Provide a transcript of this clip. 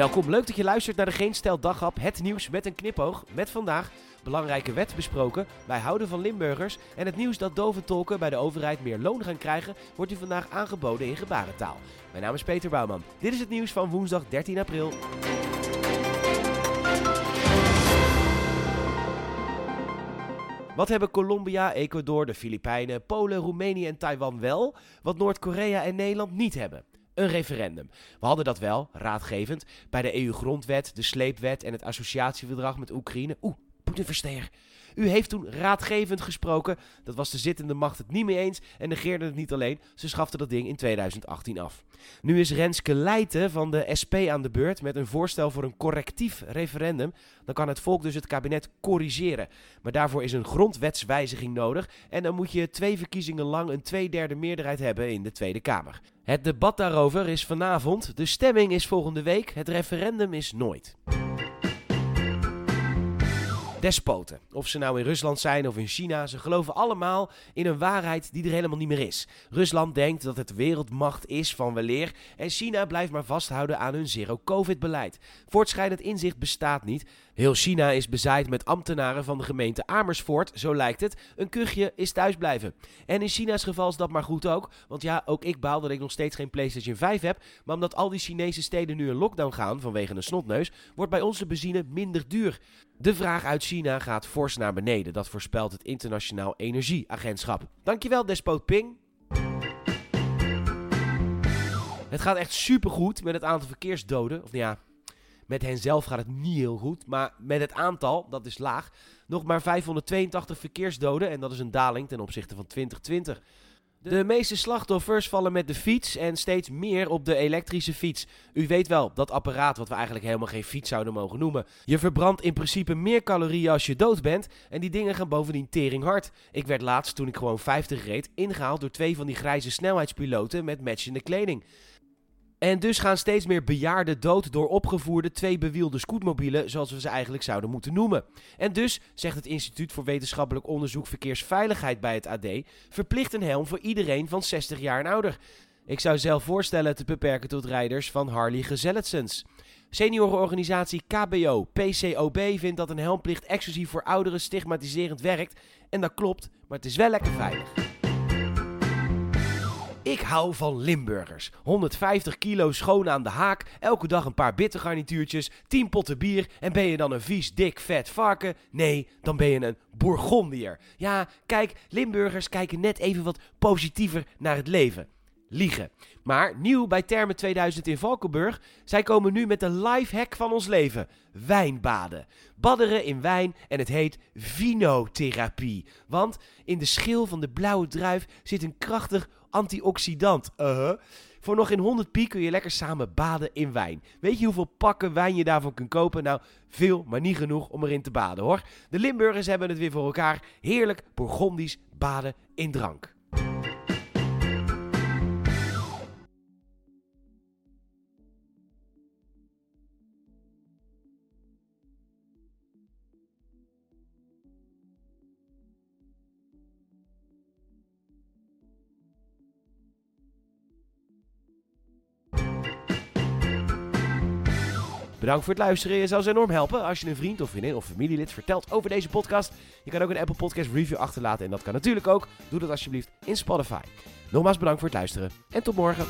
Welkom, leuk dat je luistert naar de Geen Stel Daghap, het nieuws met een knipoog. Met vandaag belangrijke wet besproken, wij houden van Limburgers en het nieuws dat doventolken bij de overheid meer loon gaan krijgen, wordt u vandaag aangeboden in gebarentaal. Mijn naam is Peter Bouwman. Dit is het nieuws van woensdag 13 april. Wat hebben Colombia, Ecuador, de Filipijnen, Polen, Roemenië en Taiwan wel, wat Noord-Korea en Nederland niet hebben? Een referendum. We hadden dat wel, raadgevend, bij de EU-grondwet, de sleepwet en het associatieverdrag met Oekraïne. Oeh, Poetin-versteer. U heeft toen raadgevend gesproken. Dat was de zittende macht het niet mee eens en negeerde het niet alleen. Ze schafte dat ding in 2018 af. Nu is Renske Leijten van de SP aan de beurt met een voorstel voor een correctief referendum. Dan kan het volk dus het kabinet corrigeren. Maar daarvoor is een grondwetswijziging nodig. En dan moet je twee verkiezingen lang een tweederde meerderheid hebben in de Tweede Kamer. Het debat daarover is vanavond. De stemming is volgende week. Het referendum is nooit despoten. Of ze nou in Rusland zijn of in China, ze geloven allemaal in een waarheid die er helemaal niet meer is. Rusland denkt dat het wereldmacht is van weleer en China blijft maar vasthouden aan hun zero-covid-beleid. Voortschrijdend inzicht bestaat niet. Heel China is bezaaid met ambtenaren van de gemeente Amersfoort, zo lijkt het. Een kuchje is thuisblijven. En in China's geval is dat maar goed ook, want ja, ook ik baal dat ik nog steeds geen PlayStation 5 heb, maar omdat al die Chinese steden nu een lockdown gaan vanwege een snotneus, wordt bij ons de benzine minder duur. De vraag uit China gaat fors naar beneden. Dat voorspelt het Internationaal Energieagentschap. Dankjewel, despoot Ping. Het gaat echt supergoed met het aantal verkeersdoden. Of ja, met hen zelf gaat het niet heel goed. Maar met het aantal, dat is laag. Nog maar 582 verkeersdoden. En dat is een daling ten opzichte van 2020. De meeste slachtoffers vallen met de fiets en steeds meer op de elektrische fiets. U weet wel, dat apparaat wat we eigenlijk helemaal geen fiets zouden mogen noemen. Je verbrandt in principe meer calorieën als je dood bent en die dingen gaan bovendien tering hard. Ik werd laatst, toen ik gewoon 50 reed, ingehaald door twee van die grijze snelheidspiloten met matchende kleding. En dus gaan steeds meer bejaarden dood door opgevoerde tweebewielde scootmobielen, zoals we ze eigenlijk zouden moeten noemen. En dus, zegt het Instituut voor Wetenschappelijk Onderzoek Verkeersveiligheid bij het AD, verplicht een helm voor iedereen van 60 jaar en ouder. Ik zou zelf voorstellen te beperken tot rijders van Harley Gezelletsens. Seniorenorganisatie KBO, PCOB vindt dat een helmplicht exclusief voor ouderen stigmatiserend werkt. En dat klopt, maar het is wel lekker veilig. Ik hou van Limburgers. 150 kilo schoon aan de haak, elke dag een paar bittergarnituurtjes, 10 potten bier en ben je dan een vies, dik, vet varken? Nee, dan ben je een Bourgondier. Ja, kijk, Limburgers kijken net even wat positiever naar het leven. Liegen. Maar nieuw bij Termen 2000 in Valkenburg, zij komen nu met de life hack van ons leven: wijnbaden. Badderen in wijn en het heet vinotherapie. Want in de schil van de blauwe druif zit een krachtig antioxidant. Uh Voor nog in 100 piek kun je lekker samen baden in wijn. Weet je hoeveel pakken wijn je daarvan kunt kopen? Nou, veel, maar niet genoeg om erin te baden hoor. De Limburgers hebben het weer voor elkaar. Heerlijk Bourgondisch baden in drank. Bedankt voor het luisteren. Je zou ons enorm helpen als je een vriend of vriendin of familielid vertelt over deze podcast. Je kan ook een Apple Podcast review achterlaten en dat kan natuurlijk ook. Doe dat alsjeblieft in Spotify. Nogmaals bedankt voor het luisteren en tot morgen.